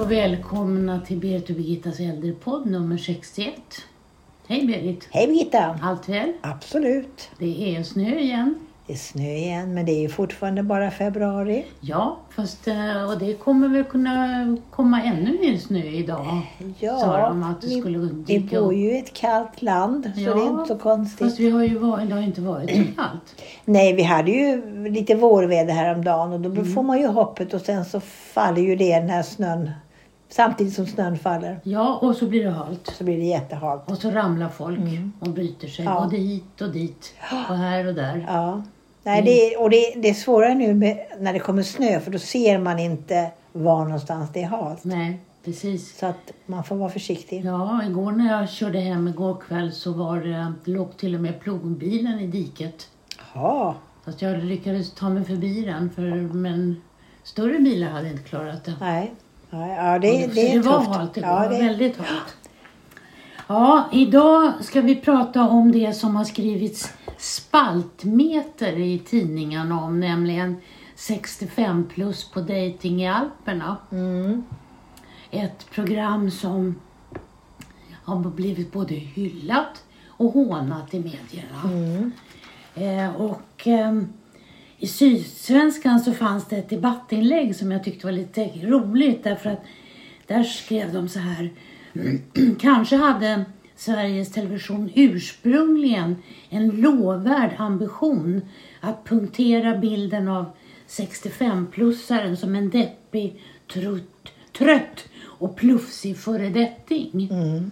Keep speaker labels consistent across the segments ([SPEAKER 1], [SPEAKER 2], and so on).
[SPEAKER 1] och välkomna till Berit och Birgittas äldrepodd nummer 61. Hej Berit!
[SPEAKER 2] Hej Birgitta!
[SPEAKER 1] Allt väl?
[SPEAKER 2] Absolut.
[SPEAKER 1] Det är snö igen.
[SPEAKER 2] Det är snö igen, men det är ju fortfarande bara februari.
[SPEAKER 1] Ja, fast eh, och det kommer väl kunna komma ännu mer snö idag.
[SPEAKER 2] Ja,
[SPEAKER 1] Sa de att det
[SPEAKER 2] vi,
[SPEAKER 1] skulle
[SPEAKER 2] vi bor ju i ett kallt land, så
[SPEAKER 1] Ja,
[SPEAKER 2] det är inte så konstigt.
[SPEAKER 1] Fast vi har ju varit, det har inte varit så kallt.
[SPEAKER 2] Nej, vi hade ju lite vårväder häromdagen och då
[SPEAKER 1] Mm.
[SPEAKER 2] får man ju hoppet och sen så faller ju det den här snön. Samtidigt som snön faller
[SPEAKER 1] Ja, och så blir det halt.
[SPEAKER 2] så blir det jättehalt.
[SPEAKER 1] Och så ramlar folk och bryter sig
[SPEAKER 2] Ja.
[SPEAKER 1] både hit och dit och här och där.
[SPEAKER 2] Ja. Nej, det är, och det, det är svårare nu med, när det kommer snö för då ser man inte var någonstans det är halt.
[SPEAKER 1] Nej, precis.
[SPEAKER 2] Så att man får vara försiktig.
[SPEAKER 1] Ja, igår när jag körde hem igår kväll så var det, det låg till och med plogbilen i diket.
[SPEAKER 2] Ja,
[SPEAKER 1] Fast jag lyckades ta mig förbi den, för, men större bilar hade inte klarat det.
[SPEAKER 2] nej. Nej ja, det, det är
[SPEAKER 1] det var
[SPEAKER 2] tufft.
[SPEAKER 1] halt igår,
[SPEAKER 2] Ja,
[SPEAKER 1] det
[SPEAKER 2] det,
[SPEAKER 1] väldigt halt. Ja, idag ska vi prata om det som har skrivits spaltmeter i tidningarna om, nämligen 65 plus på dating i Alperna.
[SPEAKER 2] mm,
[SPEAKER 1] Ett program som har blivit både hyllat och hånat i medierna.
[SPEAKER 2] mm,
[SPEAKER 1] Eh, och ehm, i Sydsvenskan så fanns det ett debattinlägg som jag tyckte var lite roligt därför att där skrev de så här. Kanske hade Sveriges Television ursprungligen en lovvärd ambition att punktera bilden av 65-plussaren som en deppig, trött, trött och plufsig föredetting.
[SPEAKER 2] mm.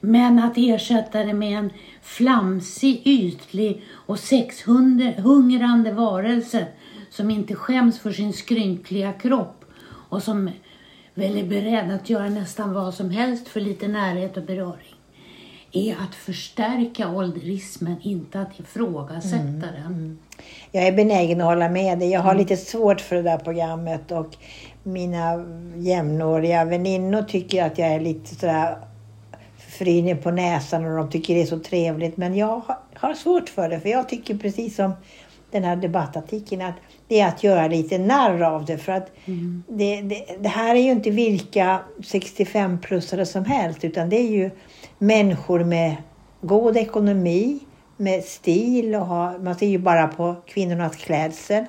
[SPEAKER 1] Men att ersätta det med en flamsig, ytlig och sexhungrande varelse som inte skäms för sin skrynkliga kropp och som väl är beredd att göra nästan vad som helst för lite närhet och beröring är att förstärka ålderismen, inte att ifrågasätta den.
[SPEAKER 2] Jag är benägen att hålla med dig. Jag har
[SPEAKER 1] Mm.
[SPEAKER 2] lite svårt för det där programmet och mina jämnåriga väninnor tycker att jag är lite sådär frynig på näsan och de tycker det är så trevligt. Men jag har- svårt för det för jag tycker precis som den här debattartikeln att det är att göra lite narr av det. För att
[SPEAKER 1] Mm.
[SPEAKER 2] det, det, det här är ju inte vilka 65-plussare som helst utan det är ju människor med god ekonomi, med stil och ha, man ser ju bara på kvinnornas klädsel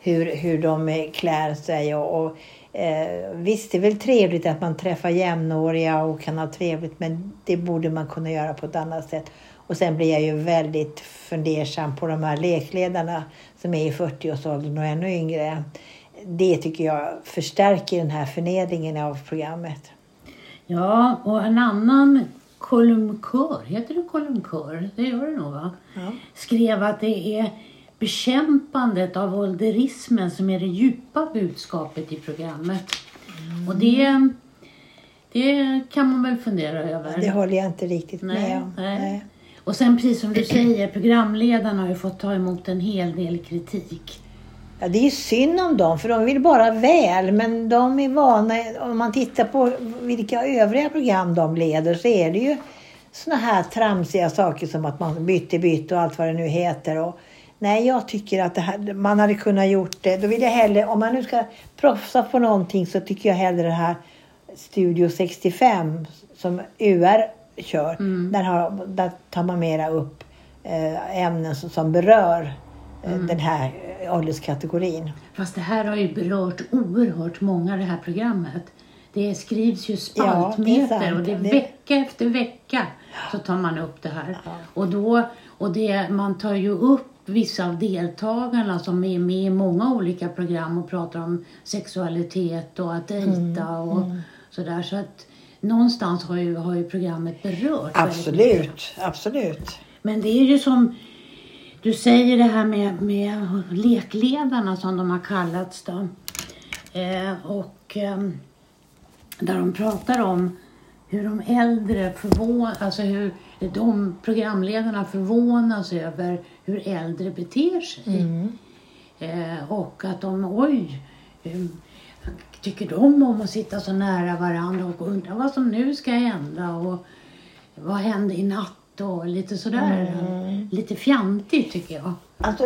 [SPEAKER 2] hur, hur de klär sig. Och, och, eh, visst, det är väl trevligt att man träffar jämnåriga och kan ha trevligt men det borde man kunna göra på ett annat sätt. Och sen blir jag ju väldigt fundersam på de här lekledarna som är i 40-årsåldern och ännu yngre. Det tycker jag förstärker den här förnedringen av programmet.
[SPEAKER 1] Ja, och en annan kolumnkör, heter det kolumnkör? Det gör det nog va?
[SPEAKER 2] Ja.
[SPEAKER 1] skrev att det är bekämpandet av ålderismen som är det djupa budskapet i programmet. Och det, det kan man väl fundera över.
[SPEAKER 2] Det håller jag inte riktigt med
[SPEAKER 1] nej,
[SPEAKER 2] om.
[SPEAKER 1] nej. Och sen precis som du säger, programledarna har ju fått ta emot en hel del kritik.
[SPEAKER 2] Ja, det är ju synd om dem, för de vill bara väl. Men de är vana, om man tittar på vilka övriga program de leder så är det ju såna här tramsiga saker som att man bytte bytte och allt vad det nu heter. Och, nej, jag tycker att här, man hade kunnat gjort det. Då vill jag hellre, om man nu ska proffsa på någonting så tycker jag hellre det här Studio 65 som UR kör. Där, har, där tar man mera upp eh, ämnen som, som berör eh, den här ålderskategorin.
[SPEAKER 1] Fast det här har ju berört oerhört många det här programmet. Det skrivs ju spaltmeter
[SPEAKER 2] Ja,
[SPEAKER 1] och det är vecka efter vecka så tar man upp det här. Och, då, och det, man tar ju upp vissa av deltagarna som är med i många olika program och pratar om sexualitet och att dejta
[SPEAKER 2] Mm,
[SPEAKER 1] och sådär. Så att någonstans har ju, har ju programmet berört.
[SPEAKER 2] Absolut, absolut.
[SPEAKER 1] Men det är ju som du säger det här med, med lekledarna som de har kallats då. Eh, och ehm, där de pratar om hur de äldre förvånas, alltså hur de programledarna förvånas över hur äldre beter sig. Eh, och att de, oj, tycker de om att sitta så nära varandra och undrar vad som nu ska hända och vad hände i natt och lite sådär. Lite fjantigt tycker jag.
[SPEAKER 2] Alltså,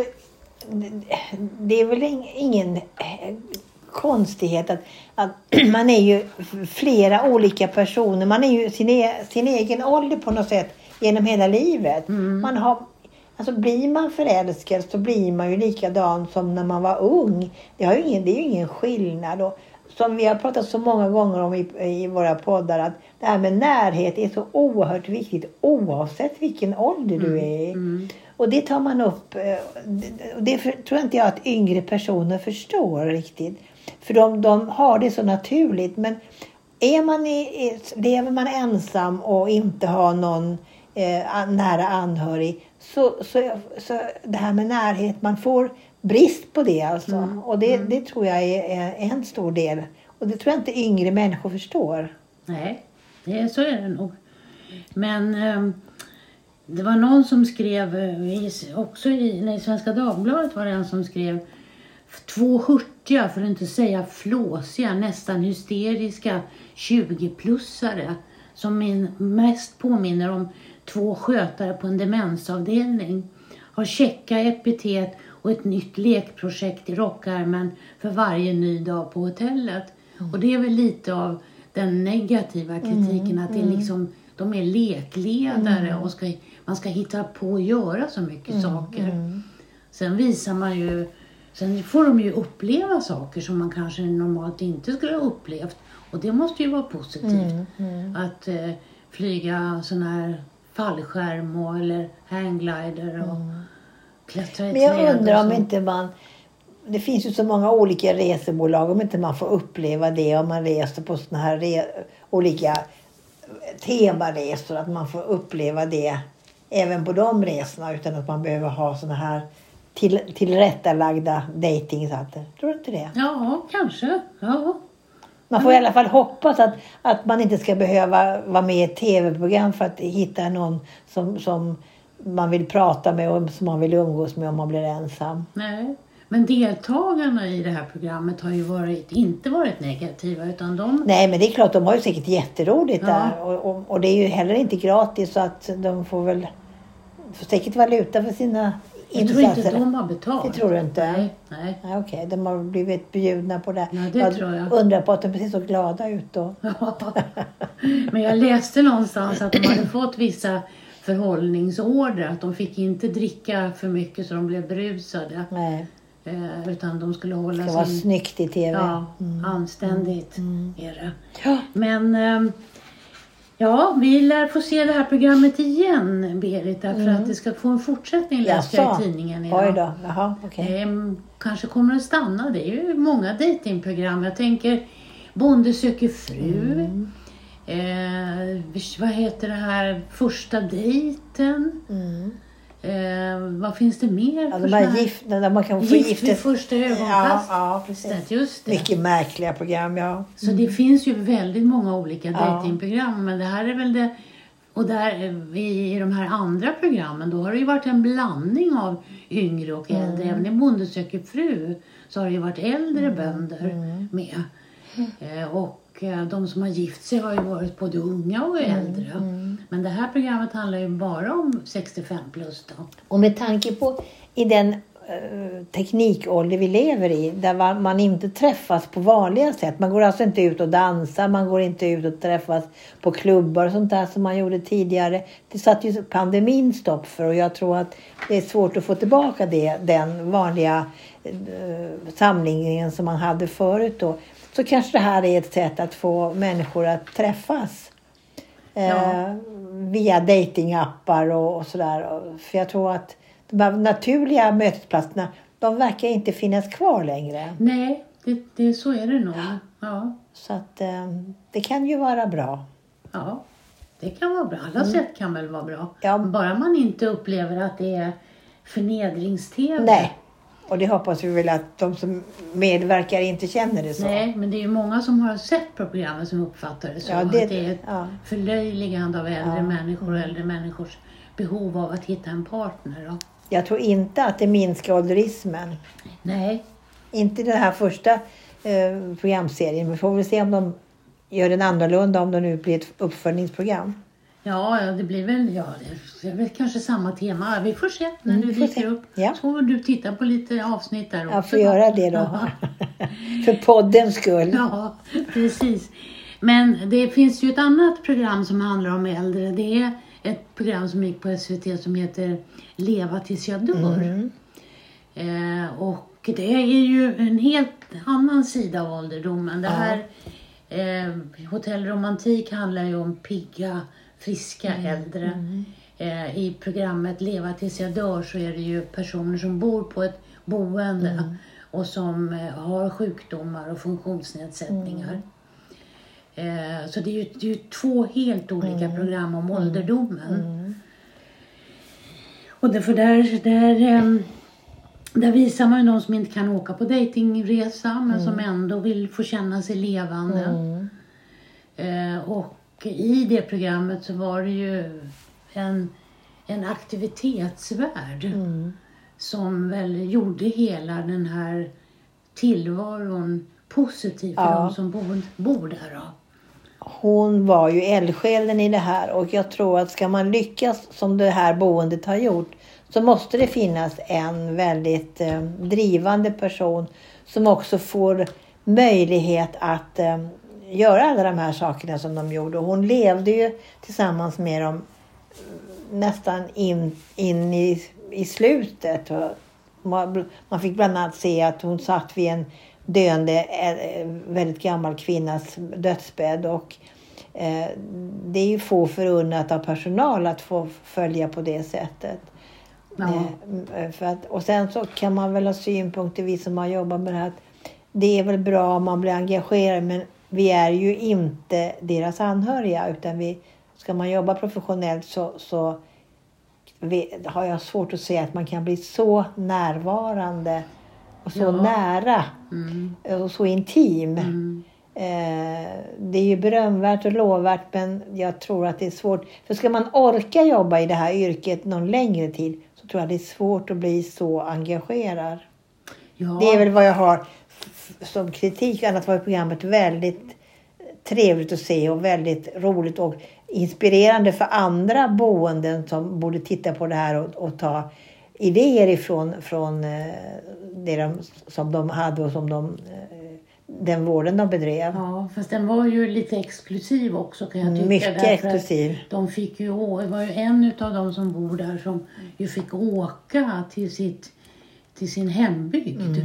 [SPEAKER 2] det- är väl ing- ingen konstighet att, att man är ju flera olika personer. Man är ju sin, e sin egen ålder på något sätt genom hela livet. Man har, alltså blir man förälskad så blir man ju likadan som när man var ung. Det, har ju ingen, det är ju ingen skillnad. Och som vi har pratat så många gånger om i, i våra poddar att det här med närhet är så oerhört viktigt oavsett vilken ålder du är i. Och det tar man upp. eh, och Det tror inte jag att yngre personer förstår riktigt. För de, de har det så naturligt. Men är man i, lever man ensam och inte har någon eh, nära anhörig så, så, så det här med närhet, man får brist på det alltså. Och det, det tror jag är, är en stor del. Och det tror jag inte yngre människor förstår.
[SPEAKER 1] Nej, det, så är det nog. Men ehm, det var någon som skrev, eh, också i, nej, Svenska Dagbladet var det en som skrev två hurtiga, för att inte säga flåsiga, nästan hysteriska 20-plussare som min, mest påminner om två skötare på en demensavdelning. Har checka epitet och ett nytt lekprojekt i rockärmen för varje ny dag på hotellet. Och det är väl lite av den negativa kritiken att det är liksom, de är lekledare och ska, man ska hitta på att göra så mycket saker. Sen visar man ju, sen får de ju uppleva saker som man kanske normalt inte skulle ha upplevt. Och det måste ju vara positivt. Att eh, flyga sån här fallskärm och, eller hangglider och klättra i
[SPEAKER 2] Men jag
[SPEAKER 1] träd
[SPEAKER 2] undrar om inte man... Det finns ju så många olika resebolag om inte man får uppleva det om man reser på såna här re, olika temaresor. Att man får uppleva det även på de resorna utan att man behöver ha såna här till, tillrättalagda dejtingsatser. Tror du inte det?
[SPEAKER 1] Ja, kanske. Ja.
[SPEAKER 2] Man får i alla fall hoppas att, att man inte ska behöva vara med i ett tv-program för att hitta någon som, som man vill prata med och som man vill umgås med om man blir ensam.
[SPEAKER 1] Nej. Men deltagarna i det här programmet har ju varit, inte varit negativa utan de...
[SPEAKER 2] Nej, men det är klart, de har ju säkert jätteroligt
[SPEAKER 1] Ja.
[SPEAKER 2] där. Och, och, och det är ju heller inte gratis så att de får väl får säkert valuta för sina
[SPEAKER 1] Jag tror inte de har betalt.
[SPEAKER 2] Det tror du inte?
[SPEAKER 1] Nej, nej.
[SPEAKER 2] Nej, Okej, de har blivit bjudna på det.
[SPEAKER 1] Ja, det tror jag.
[SPEAKER 2] undrar på att de ser så glada ut då.
[SPEAKER 1] Ja. Men jag läste någonstans att de hade fått vissa förhållningsorder. Att de fick inte dricka för mycket så de blev berusade.
[SPEAKER 2] Nej,
[SPEAKER 1] Eh, utan de skulle
[SPEAKER 2] det
[SPEAKER 1] hålla
[SPEAKER 2] ska vara
[SPEAKER 1] sin...
[SPEAKER 2] snyggt i tv.
[SPEAKER 1] Ja, anständigt är det. Men ehm, ja, vi lär få se det här programmet igen, Berit. Därför att det ska få en fortsättning läste jag
[SPEAKER 2] Mm.
[SPEAKER 1] I tidningen
[SPEAKER 2] Oj
[SPEAKER 1] idag.
[SPEAKER 2] då, jaha, okej.
[SPEAKER 1] Ehm, kanske kommer att stanna. Det är ju många datingprogram. Jag tänker Bonde söker fru.
[SPEAKER 2] Mm.
[SPEAKER 1] Eh, vad heter det här? Första dejten.
[SPEAKER 2] Mm.
[SPEAKER 1] Eh, vad finns det mer?
[SPEAKER 2] Ja, de här
[SPEAKER 1] här-
[SPEAKER 2] gift, där man kan få
[SPEAKER 1] Gift vid första
[SPEAKER 2] Ja,
[SPEAKER 1] ögonkast.
[SPEAKER 2] ja, precis.
[SPEAKER 1] Just det.
[SPEAKER 2] Mycket märkliga program, ja.
[SPEAKER 1] Så det finns ju väldigt många olika
[SPEAKER 2] Ja.
[SPEAKER 1] datingprogram. Men det här är väl det... Och där eh, i, i de här andra programmen då har det ju varit en blandning av yngre och äldre.
[SPEAKER 2] Mm.
[SPEAKER 1] Även i Bonde söker fru så har det ju varit äldre bönder
[SPEAKER 2] Mm.
[SPEAKER 1] med. Eh, och eh, de som har gift sig har ju varit både unga och
[SPEAKER 2] Mm.
[SPEAKER 1] äldre. Men det här programmet handlar ju bara om 65 plus då.
[SPEAKER 2] Och med tanke på i den eh, teknikålder vi lever i, där man, man inte träffas på vanliga sätt. Man går alltså inte ut och dansar, man går inte ut och träffas på klubbar och sånt där som man gjorde tidigare. Det satte ju pandemin stopp för och jag tror att det är svårt att få tillbaka det, den vanliga eh, samlingen som man hade förut då. Så kanske det här är ett sätt att få människor att träffas. Eh,
[SPEAKER 1] Ja.
[SPEAKER 2] via datingappar och, och sådär. För jag tror att de här naturliga mötesplatserna, de verkar inte finnas kvar längre.
[SPEAKER 1] Nej, det, det, så är det nog. Ja.
[SPEAKER 2] Så att eh, det kan ju vara bra.
[SPEAKER 1] Ja, det kan vara bra. Alla sätt kan väl vara bra.
[SPEAKER 2] Mm. Ja.
[SPEAKER 1] Bara man inte upplever att det är förnedrings-tv.
[SPEAKER 2] Nej. Och det hoppas vi väl att de som medverkar inte känner det så.
[SPEAKER 1] Nej, men det är ju många som har sett på programmet som uppfattar det så.
[SPEAKER 2] Ja, det-
[SPEAKER 1] att det är ett
[SPEAKER 2] ja.
[SPEAKER 1] förlöjligande av äldre
[SPEAKER 2] Ja.
[SPEAKER 1] människor och äldre människors behov av att hitta en partner. Då.
[SPEAKER 2] Jag tror inte att det minskar ålderismen.
[SPEAKER 1] Nej,
[SPEAKER 2] Inte den här första eh, programserien. Vi får väl se om de gör den annorlunda om det nu blir ett uppföljningsprogram.
[SPEAKER 1] Ja, ja, det blir väl, ja, det är väl kanske samma tema. Vi får se när
[SPEAKER 2] Mm,
[SPEAKER 1] du dyker
[SPEAKER 2] se.
[SPEAKER 1] upp.
[SPEAKER 2] Ja.
[SPEAKER 1] Så får du titta på lite avsnitt där också.
[SPEAKER 2] Jag får göra det då.
[SPEAKER 1] Ja.
[SPEAKER 2] För poddens skull.
[SPEAKER 1] Ja, precis. Men det finns ju ett annat program som handlar om äldre. Det är ett program som gick på SVT som heter Leva tills jag dör.
[SPEAKER 2] Mm.
[SPEAKER 1] Eh, och det är ju en helt annan sida av ålderdomen. Det här eh, Hotell Romantik handlar ju om pigga, friska äldre. Eh, I programmet Leva tills jag dör så är det ju personer som bor på ett boende och som eh, har sjukdomar och funktionsnedsättningar. Eh, så det är ju, det är ju två helt olika program om ålderdomen. Och därför där, där, ehm, där visar man ju de som inte kan åka på dejtingresa men som ändå vill få känna sig levande.
[SPEAKER 2] Mm.
[SPEAKER 1] Eh, och i det programmet så var det ju en, en aktivitetsvärld
[SPEAKER 2] Mm.
[SPEAKER 1] som väl gjorde hela den här tillvaron positiv för
[SPEAKER 2] Ja.
[SPEAKER 1] de som bor, bor där. Då.
[SPEAKER 2] Hon var ju eldsjälen i det här och jag tror att ska man lyckas som det här boendet har gjort så måste det finnas en väldigt eh, drivande person som också får möjlighet att eh, göra alla de här sakerna som de gjorde. Och hon levde ju tillsammans med dem nästan in, in i, i slutet. Och Man, man fick bland annat se att hon satt vid en döende, eh, väldigt gammal kvinnas dödsbädd. Och, eh, det är ju få förunnat av personal att få följa på det sättet.
[SPEAKER 1] Ja.
[SPEAKER 2] Eh, för att, och sen så kan man väl ha synpunkter, vi som har jobbat med det här, att det är väl bra om man blir engagerad men vi är ju inte deras anhöriga utan vi, ska man jobba professionellt så, så har jag svårt att se att man kan bli så närvarande och så
[SPEAKER 1] Ja.
[SPEAKER 2] nära
[SPEAKER 1] Mm.
[SPEAKER 2] och så intim.
[SPEAKER 1] Mm.
[SPEAKER 2] Eh, det är ju berömvärt och lovvärt men jag tror att det är svårt. För ska man orka jobba i det här yrket någon längre tid så tror jag det är svårt att bli så engagerad.
[SPEAKER 1] Ja.
[SPEAKER 2] Det är väl vad jag har som kritik. Annars var programmet väldigt trevligt att se och väldigt roligt och inspirerande för andra boenden som borde titta på det här och, och ta idéer ifrån från, eh, det de, som de hade och som de, eh, den vården de bedrev.
[SPEAKER 1] Ja, fast den var ju lite exklusiv också kan jag tycka.
[SPEAKER 2] Mycket exklusiv.
[SPEAKER 1] De fick ju, det var ju en av de som bor där som ju fick åka till, sitt, till sin hembygd.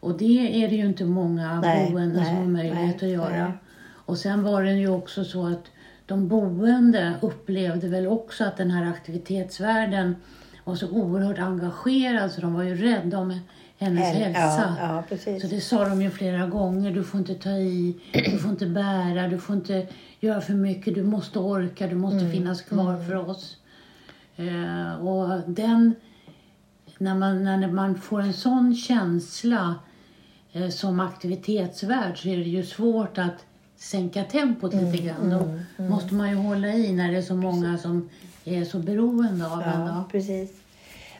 [SPEAKER 1] Och det är det ju inte många
[SPEAKER 2] Mm. Nej,
[SPEAKER 1] boenden som
[SPEAKER 2] nej,
[SPEAKER 1] har möjlighet
[SPEAKER 2] nej,
[SPEAKER 1] att göra. Och sen var det ju också så att de boende upplevde väl också att den här aktivitetsvärlden var så oerhört engagerad så de var ju rädda om hennes
[SPEAKER 2] Hen-
[SPEAKER 1] hälsa.
[SPEAKER 2] Ja, ja.
[SPEAKER 1] Så det sa de ju flera gånger. Du får inte ta i, du får inte bära, du får inte göra för mycket. Du måste orka, du måste
[SPEAKER 2] Mm,
[SPEAKER 1] finnas kvar för oss. Eh, och den, när man, när man får en sån känsla som aktivitetsvärd så är det ju svårt att sänka tempot
[SPEAKER 2] Mm,
[SPEAKER 1] lite grann. Då måste man ju hålla i när det är så många som är så beroende av en.
[SPEAKER 2] Ja,
[SPEAKER 1] Då.
[SPEAKER 2] precis.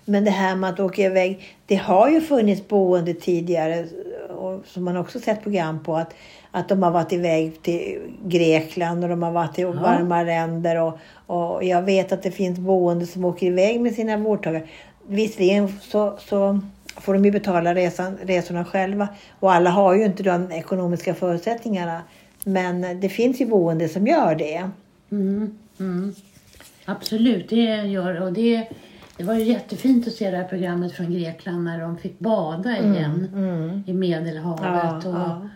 [SPEAKER 2] Men det här med att åka iväg. Det har ju funnits boende tidigare och som man också sett program på att, att de har varit iväg till Grekland och de har varit i varma länder och, och jag vet att det finns boende som åker iväg med sina vårdtagare. Visserligen så, så får de ju betala resan, resorna själva och alla har ju inte de ekonomiska förutsättningarna. Men det finns ju boende som gör det.
[SPEAKER 1] Mm, mm. Absolut, det gör och det. Det var ju jättefint att se det här programmet från Grekland när de fick bada igen
[SPEAKER 2] Mm.
[SPEAKER 1] i Medelhavet
[SPEAKER 2] Ja,
[SPEAKER 1] och
[SPEAKER 2] ja.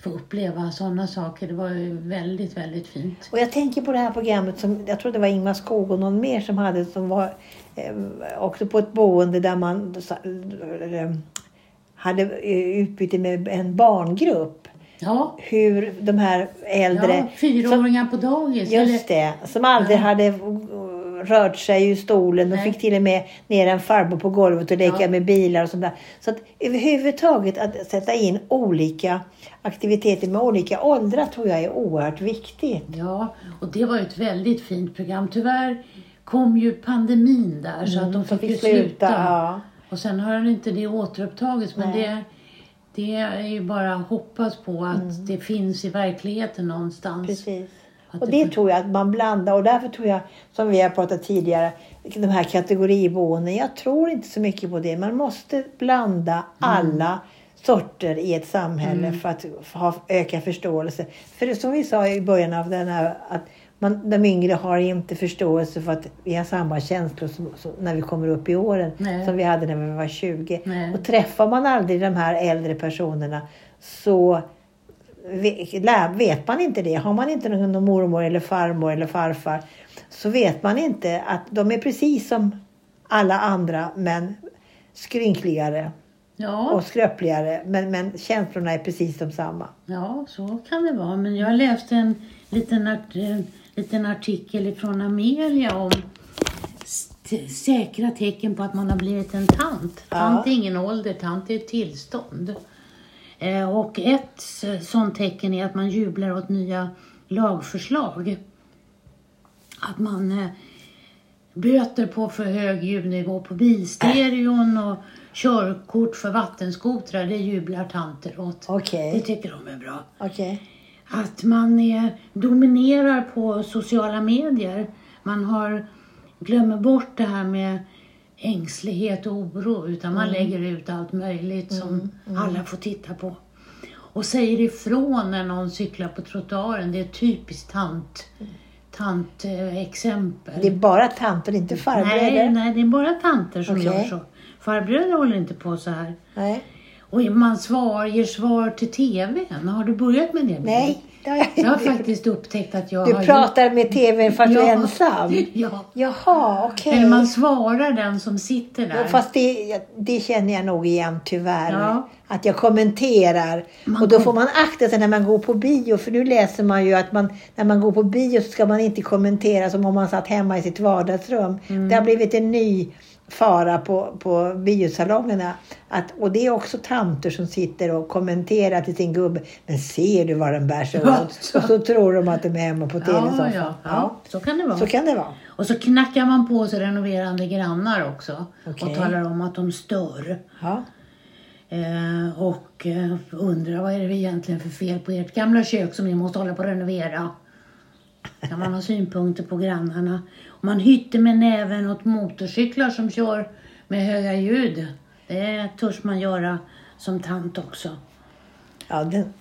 [SPEAKER 1] Få uppleva sådana saker. Det var ju väldigt, väldigt fint.
[SPEAKER 2] Och jag tänker på det här programmet som, jag tror det var Ingmar Skog och någon mer som hade, som var eh, också på ett boende där man eh, hade eh, utbyte med en barngrupp.
[SPEAKER 1] Ja,
[SPEAKER 2] Hur de här äldre,
[SPEAKER 1] ja fyraåringar på dagis.
[SPEAKER 2] just det, som aldrig
[SPEAKER 1] Ja.
[SPEAKER 2] hade rört sig ur stolen. De
[SPEAKER 1] Nej.
[SPEAKER 2] fick till och med ner en farbror på golvet och leka
[SPEAKER 1] Ja.
[SPEAKER 2] med bilar och sånt där. Så att överhuvudtaget att sätta in olika aktiviteter med olika åldrar tror jag är oerhört viktigt.
[SPEAKER 1] Ja, och det var ett väldigt fint program. Tyvärr kom ju pandemin där så att de
[SPEAKER 2] Mm, som
[SPEAKER 1] fick ju sluta.
[SPEAKER 2] Ja.
[SPEAKER 1] Och sen har inte det återupptagits. Men
[SPEAKER 2] Nej.
[SPEAKER 1] det, det är ju bara att hoppas på att det finns i verkligheten någonstans.
[SPEAKER 2] Precis.
[SPEAKER 1] Att
[SPEAKER 2] Och
[SPEAKER 1] det-
[SPEAKER 2] det tror jag att man blandar och därför tror jag, som vi har pratat tidigare, de här kategoriboenden. Jag tror inte så mycket på det. Man måste blanda
[SPEAKER 1] Mm.
[SPEAKER 2] Sorter i ett samhälle för att ha, öka förståelse. För som vi sa i början av den här, att man, de yngre har inte förståelse för att vi har samma känslor som, som när vi kommer upp i åren
[SPEAKER 1] Nej.
[SPEAKER 2] som vi hade när vi var 20.
[SPEAKER 1] Nej.
[SPEAKER 2] Och träffar man aldrig de här äldre personerna så vet man inte det. Har man inte någon mormor eller farmor eller farfar så vet man inte att de är precis som alla andra men skrynkligare
[SPEAKER 1] Ja,
[SPEAKER 2] och skröpligare. Men, men känslorna är precis de samma.
[SPEAKER 1] ja, så kan det vara. Men jag läste en liten, art, en liten artikel från Amelia om säkra tecken på att man har blivit en tant. Tant är ingen ålder, tant är ett tillstånd. Eh, och ett sånt tecken är att man jublar åt nya lagförslag. Att man eh, böter på för hög ljudnivå på bilstereon och körkort för vattenskotrar, det jublar tanter åt.
[SPEAKER 2] Okej.
[SPEAKER 1] Det tycker de är bra.
[SPEAKER 2] Okej.
[SPEAKER 1] Att man är, dominerar på sociala medier. Man har, glömmer bort det här med ängslighet och oro utan man lägger ut allt möjligt som alla får titta på. Och säger ifrån när någon cyklar på trottoaren. Det är typiskt tant, tant eh, exempel.
[SPEAKER 2] Det är bara tanter, inte farbröder?
[SPEAKER 1] nej, nej, det är bara tanter som
[SPEAKER 2] Okej.
[SPEAKER 1] gör så. Farbröder håller inte på så här.
[SPEAKER 2] Nej.
[SPEAKER 1] Och man svar, ger svar till TVn. Har du börjat med det?
[SPEAKER 2] Nej, det har jag
[SPEAKER 1] Jag har
[SPEAKER 2] inte.
[SPEAKER 1] faktiskt upptäckt att jag
[SPEAKER 2] Du
[SPEAKER 1] har
[SPEAKER 2] pratar med tvn fast du är ensam?
[SPEAKER 1] gjort... Ja.
[SPEAKER 2] Jaha, okej.
[SPEAKER 1] Eller man svarar den som sitter där.
[SPEAKER 2] Ja, Fast det, det känner jag nog igen tyvärr.
[SPEAKER 1] Ja.
[SPEAKER 2] Att jag kommenterar.
[SPEAKER 1] Man
[SPEAKER 2] och då får man akta sig när man går på bio. För nu läser man ju att man, när man går på bio så ska man inte kommentera som om man satt hemma i sitt vardagsrum.
[SPEAKER 1] Mm.
[SPEAKER 2] Det har blivit en ny fara på, på biosalongerna. Att, och det är också tanter som sitter och kommenterar till sin gubbe. Men ser du vad den bär sig
[SPEAKER 1] Ja,
[SPEAKER 2] åt?
[SPEAKER 1] så.
[SPEAKER 2] Och så tror de att de är hemma på
[SPEAKER 1] ja,
[SPEAKER 2] tv-soffan.
[SPEAKER 1] ja, ja, så kan det vara.
[SPEAKER 2] Så kan det vara.
[SPEAKER 1] Och så knackar man på sig renoverande grannar också.
[SPEAKER 2] Okej.
[SPEAKER 1] Och talar om att de stör.
[SPEAKER 2] Ja.
[SPEAKER 1] Eh, och eh, undrar vad är det egentligen för fel på ert gamla kök som ni måste hålla på att renovera. Kan man ha synpunkter på grannarna. Man hytter med näven åt motorcyklar som kör med höga ljud. Det törs man göra som tant också.
[SPEAKER 2] Ja, den,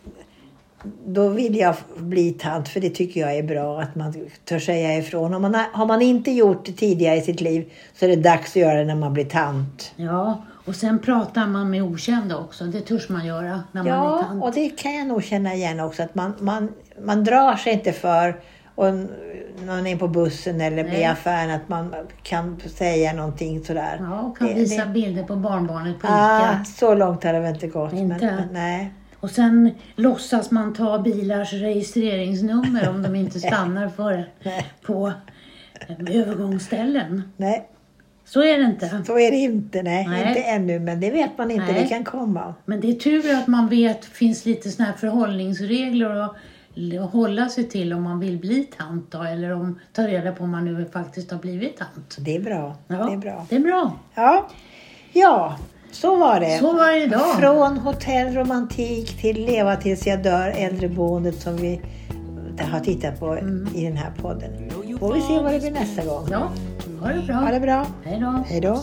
[SPEAKER 2] då vill jag bli tant för det tycker jag är bra att man törs säga ifrån. Har man, har man inte gjort det tidigare i sitt liv så är det dags att göra det när man blir tant.
[SPEAKER 1] Ja, och sen pratar man med okända också. Det törs man göra när man är
[SPEAKER 2] Ja,
[SPEAKER 1] tant.
[SPEAKER 2] och det kan jag nog känna igen också att man, man, man drar sig inte för och när man är på bussen eller
[SPEAKER 1] Nej.
[SPEAKER 2] i affären att man kan säga någonting sådär.
[SPEAKER 1] Ja, och kan
[SPEAKER 2] Det-
[SPEAKER 1] visa
[SPEAKER 2] det-
[SPEAKER 1] bilder på barnbarnet på
[SPEAKER 2] Ah,
[SPEAKER 1] Ica.
[SPEAKER 2] så långt har det väl inte gått.
[SPEAKER 1] Inte?
[SPEAKER 2] Men, men, nej.
[SPEAKER 1] Och sen låtsas man ta bilars registreringsnummer om de inte stannar för
[SPEAKER 2] Nej.
[SPEAKER 1] på eh, övergångsställen.
[SPEAKER 2] nej,
[SPEAKER 1] Så är det inte.
[SPEAKER 2] så är det inte. Nej,
[SPEAKER 1] Nej.
[SPEAKER 2] inte ännu. Men det vet man inte.
[SPEAKER 1] Nej.
[SPEAKER 2] Det kan komma.
[SPEAKER 1] Men det är tur att man vet finns lite såna här förhållningsregler l- hålla sig till om man vill bli tant då, eller om ta reda på om man nu faktiskt har blivit tant.
[SPEAKER 2] Det är bra.
[SPEAKER 1] Ja,
[SPEAKER 2] Det är bra.
[SPEAKER 1] Det är bra.
[SPEAKER 2] Ja, ja så var det.
[SPEAKER 1] Så var det idag.
[SPEAKER 2] Från hotellromantik till Leva tills jag dör, äldreboendet som vi har tittat på i den här podden. Får vi se vad det blir nästa gång.
[SPEAKER 1] Ja, ha det
[SPEAKER 2] Ha
[SPEAKER 1] bra.
[SPEAKER 2] det bra.
[SPEAKER 1] Hej då.
[SPEAKER 2] Hej då.